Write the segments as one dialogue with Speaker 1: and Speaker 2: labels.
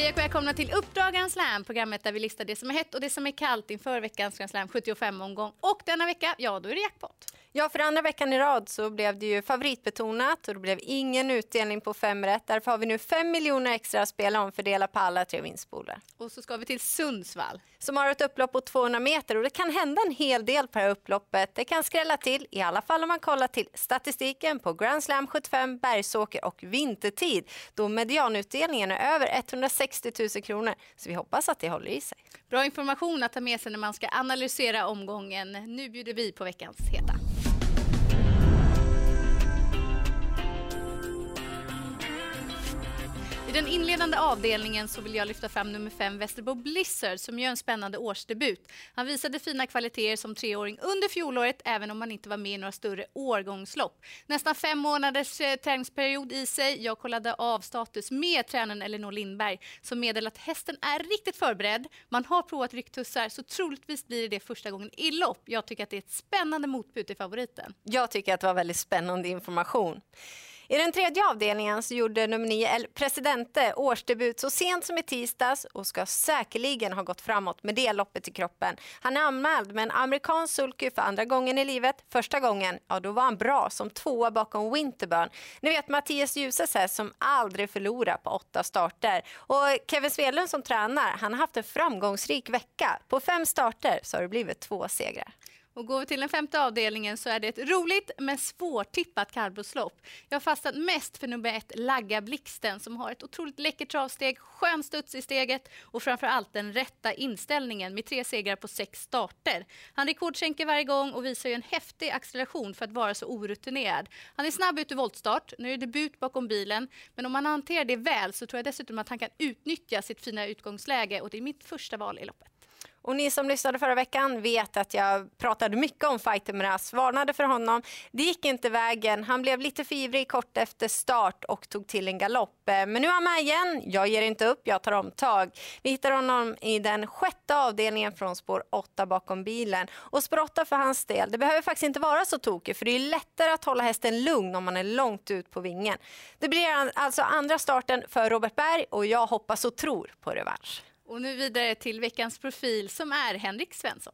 Speaker 1: Hej och välkomna till Uppdrag Grand Slam, programmet där vi listar det som är hett och det som är kallt inför veckans Grand Slam 75-omgång. Och denna vecka, ja då är det jackpot.
Speaker 2: Ja, för andra veckan i rad så blev det ju favoritbetonat och det blev ingen utdelning på fem rätt. Därför har vi nu fem miljoner extra att spela om fördela på alla tre vinstpooler.
Speaker 1: Och så ska vi till Sundsvall.
Speaker 2: Som har ett upplopp på 200 meter och det kan hända en hel del på det här upploppet. Det kan skrälla till, i alla fall om man kollar till statistiken på Grand Slam 75, Bergsåker och vintertid. Då medianutdelningen är över 160 000 kronor. Så vi hoppas att det håller i sig.
Speaker 1: Bra information att ta med sig när man ska analysera omgången. Nu bjuder vi på veckans heta. I den inledande avdelningen så vill jag lyfta fram nummer fem Västerbo Blizzard som gör en spännande årsdebut. Han visade fina kvaliteter som treåring under fjolåret även om han inte var med i några större årgångslopp. Nästan fem månaders eh, träningsperiod i sig. Jag kollade av status med tränaren Elinor Lindberg som meddelade att hästen är riktigt förberedd. Man har provat rycktussar så troligtvis blir det det första gången i lopp. Jag tycker att det är ett spännande motbud till favoriten.
Speaker 2: Jag tycker att det var väldigt spännande information. I den tredje avdelningen så gjorde nummer 9 El Presidente årsdebut så sent som i tisdags och ska säkerligen ha gått framåt med det loppet i kroppen. Han är anmäld med en amerikansk sulky för andra gången i livet. Första gången, ja då var han bra som tvåa bakom Winterburn. Ni vet Mattias Djuses häst som aldrig förlorar på åtta starter. Och Kevin Svedlund som tränar, han har haft en framgångsrik vecka. På fem starter så har det blivit två segrar.
Speaker 1: Och går vi till den femte avdelningen så är det ett roligt men svårtippat kallblodslopp. Jag har fastnat mest för nummer ett, Lagga Blixten, som har ett otroligt läckert travsteg, skön studs i steget och framför allt den rätta inställningen med tre segrar på sex starter. Han rekordskänker varje gång och visar ju en häftig acceleration för att vara så orutinerad. Han är snabb ut i voltstart, nu är det debut bakom bilen, men om han hanterar det väl så tror jag dessutom att han kan utnyttja sitt fina utgångsläge och det är mitt första val i loppet.
Speaker 2: Och ni som lyssnade förra veckan vet att jag pratade mycket om Fighter Miraz, varnade för honom. Det gick inte vägen. Han blev lite för ivrig kort efter start och tog till en galopp. Eh, men nu är han med igen. Jag ger inte upp, jag tar omtag. Vi hittar honom i den sjätte avdelningen från spår 8 bakom bilen. Och spår 8 för hans del, det behöver faktiskt inte vara så tokigt för det är lättare att hålla hästen lugn om man är långt ut på vingen. Det blir alltså andra starten för Robert Berg och jag hoppas och tror på revansch.
Speaker 1: Och nu vidare till veckans profil som är Henrik Svensson.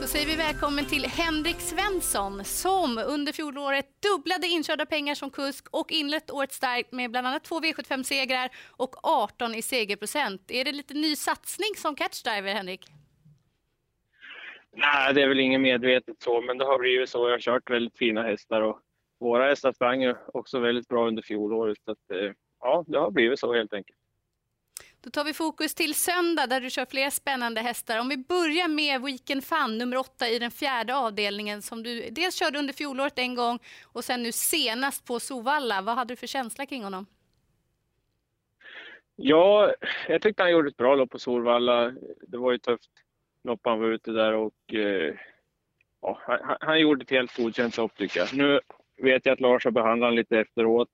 Speaker 1: Då säger vi välkommen till Henrik Svensson som under fjolåret dubblade inkörda pengar som kusk och inlett året starkt med bland annat två V75-segrar och 18 i segerprocent. Är det lite ny satsning som catchdriver, Henrik?
Speaker 3: Nej, det är väl inget medvetet så, men det har blivit så. Jag har kört väldigt fina hästar och våra hästar sprang också väldigt bra under fjolåret. Så att, eh, ja, det har blivit så helt enkelt.
Speaker 1: Då tar vi fokus till söndag där du kör flera spännande hästar. Om vi börjar med Weekend Fun, nummer åtta i den fjärde avdelningen som du dels körde under fjolåret en gång och sen nu senast på Sovalla. Vad hade du för känsla kring honom?
Speaker 3: Ja, jag tyckte han gjorde ett bra lopp på Solvalla. Det var ju tufft lopp han var ute där och eh, ja, han, han, gjorde ett helt godkänt lopp tycker jag. Nu vet jag att Lars har behandlat lite efteråt.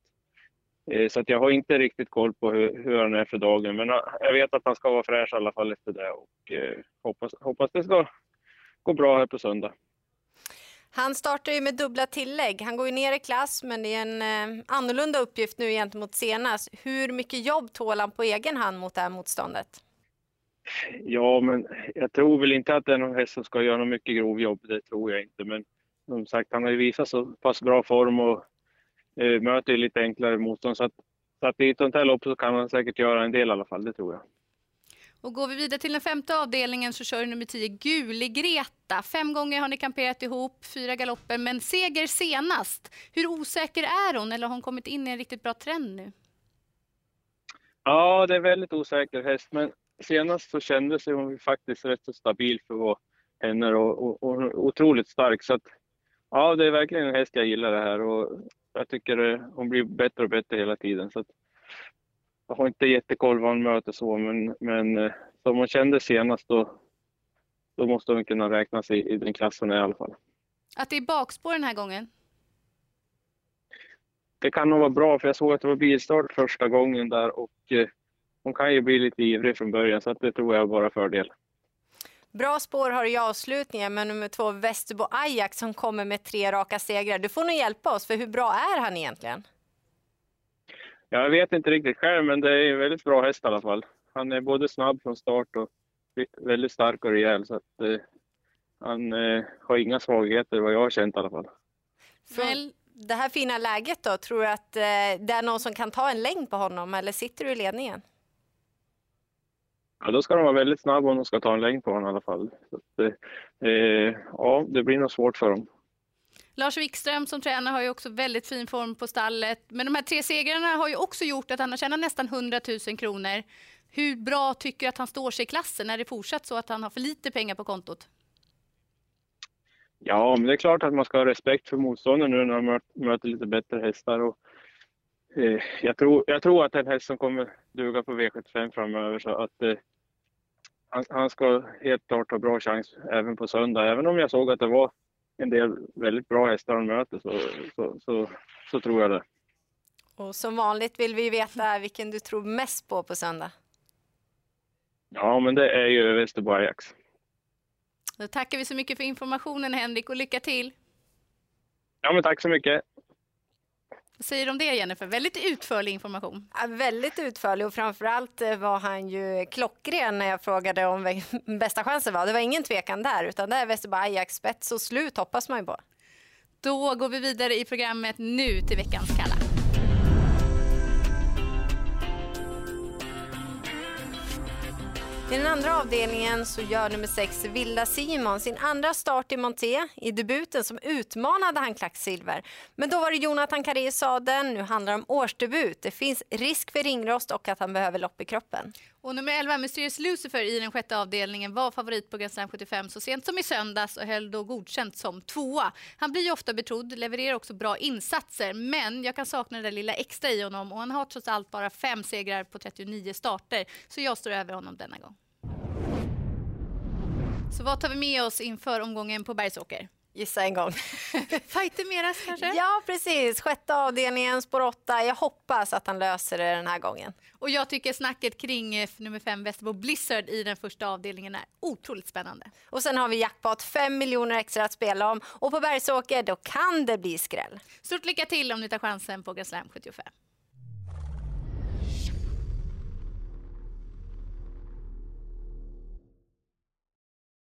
Speaker 3: Eh, så att jag har inte riktigt koll på hur, hur han är för dagen. Men jag vet att han ska vara fräsch i alla fall efter det och eh, hoppas, hoppas det ska gå bra här på söndag.
Speaker 2: Han startar ju med dubbla tillägg. Han går ju ner i klass, men det är en eh, annorlunda uppgift nu gentemot senast. Hur mycket jobb tål han på egen hand mot det här motståndet?
Speaker 3: Ja, men jag tror väl inte att det är någon häst som ska göra något mycket grovjobb. Det tror jag inte. Men som sagt, han har ju visat så pass bra form och eh, möter ju lite enklare motstånd. Så att, så att i ett sånt här lopp så kan han säkert göra en del i alla fall, det tror jag.
Speaker 1: Och går vi vidare till den femte avdelningen så kör nummer 10 Guli Greta. Fem gånger har ni kamperat ihop, fyra galopper, men seger senast. Hur osäker är hon eller har hon kommit in i en riktigt bra trend nu?
Speaker 3: Ja, det är väldigt osäker häst, men senast så kändes hon faktiskt rätt så stabil för att vara henne och, och, och otroligt stark. Så att, Ja, det är verkligen en häst jag gillar det här och jag tycker hon blir bättre och bättre hela tiden. Så jag har inte jättekoll vad hon möter så, men, men eh, som hon kände senast då, då måste hon kunna räkna sig i den klassen i alla fall.
Speaker 1: Att det är bakspår den här gången?
Speaker 3: Det kan nog vara bra, för jag såg att det var bilstart första gången där och eh, hon kan ju bli lite ivrig från början, så att det tror jag är bara fördel.
Speaker 2: Bra spår har du i avslutningen med nummer två Västerbo Ajax som kommer med tre raka segrar. Du får nog hjälpa oss, för hur bra är han egentligen?
Speaker 3: Jag vet inte riktigt själv, men det är en väldigt bra häst i alla fall. Han är både snabb från start och väldigt stark och rejäl. Så att, eh, han eh, har inga svagheter vad jag har känt i alla fall.
Speaker 2: Från det här fina läget då, tror du att eh, det är någon som kan ta en längd på honom eller sitter du i ledningen?
Speaker 3: Ja, då ska de vara väldigt snabba om de ska ta en längd på honom i alla fall. Att, eh, ja, det blir nog svårt för dem.
Speaker 1: Lars Wikström som tränare har ju också väldigt fin form på stallet. Men de här tre segrarna har ju också gjort att han har tjänat nästan 100 000 kronor. Hur bra tycker du att han står sig i klassen? Är det fortsatt så att han har för lite pengar på kontot?
Speaker 3: Ja, men det är klart att man ska ha respekt för motståndaren nu när man möter lite bättre hästar. Och, eh, jag, tror, jag tror att en häst som kommer duga på V75 framöver. Så att, eh, han, han, ska helt klart ha bra chans även på söndag. Även om jag såg att det var en del väldigt bra hästar han möter så, så, så, så tror jag det.
Speaker 2: Och som vanligt vill vi veta vilken du tror mest på på söndag.
Speaker 3: Ja, men det är ju Västerbo Ajax.
Speaker 1: Då tackar vi så mycket för informationen Henrik och lycka till.
Speaker 3: Ja, men tack så mycket.
Speaker 1: Vad säger du om det Jennifer? Väldigt utförlig information.
Speaker 2: Ja, väldigt utförlig och framförallt eh, var han ju klockren när jag frågade om bästa chansen var. Det var ingen tvekan där utan det är Västerbo Ajax spets och slut hoppas man ju på.
Speaker 1: Då går vi vidare i programmet nu till veckans kalla.
Speaker 2: I den andra avdelningen så gör nummer sex Villa Simon sin andra start i Monté. I debuten som utmanade han Klacksilver. Men då var det Jonathan Carré i sadeln. Nu handlar det om årsdebut. Det finns risk för ringrost och att han behöver lopp i kroppen.
Speaker 1: Och nummer 11, Mysterious Lucifer i den sjätte avdelningen var favorit på Grand Slam 75 så sent som i söndags och höll då godkänt som tvåa. Han blir ju ofta betrodd, levererar också bra insatser, men jag kan sakna det där lilla extra i honom och han har trots allt bara fem segrar på 39 starter, så jag står över honom denna gång. Så vad tar vi med oss inför omgången på Bergsåker?
Speaker 2: Gissa en gång.
Speaker 1: Fighter Meras kanske?
Speaker 2: Ja, precis. Sjätte avdelningen, spår åtta. Jag hoppas att han löser det den här gången.
Speaker 1: Och jag tycker snacket kring eh, nummer fem Västerbo Blizzard i den första avdelningen är otroligt spännande.
Speaker 2: Och sen har vi jackpot, fem miljoner extra att spela om. Och på Bergsåker, då kan det bli skräll.
Speaker 1: Stort lycka till om ni tar chansen på Grand Slam 75.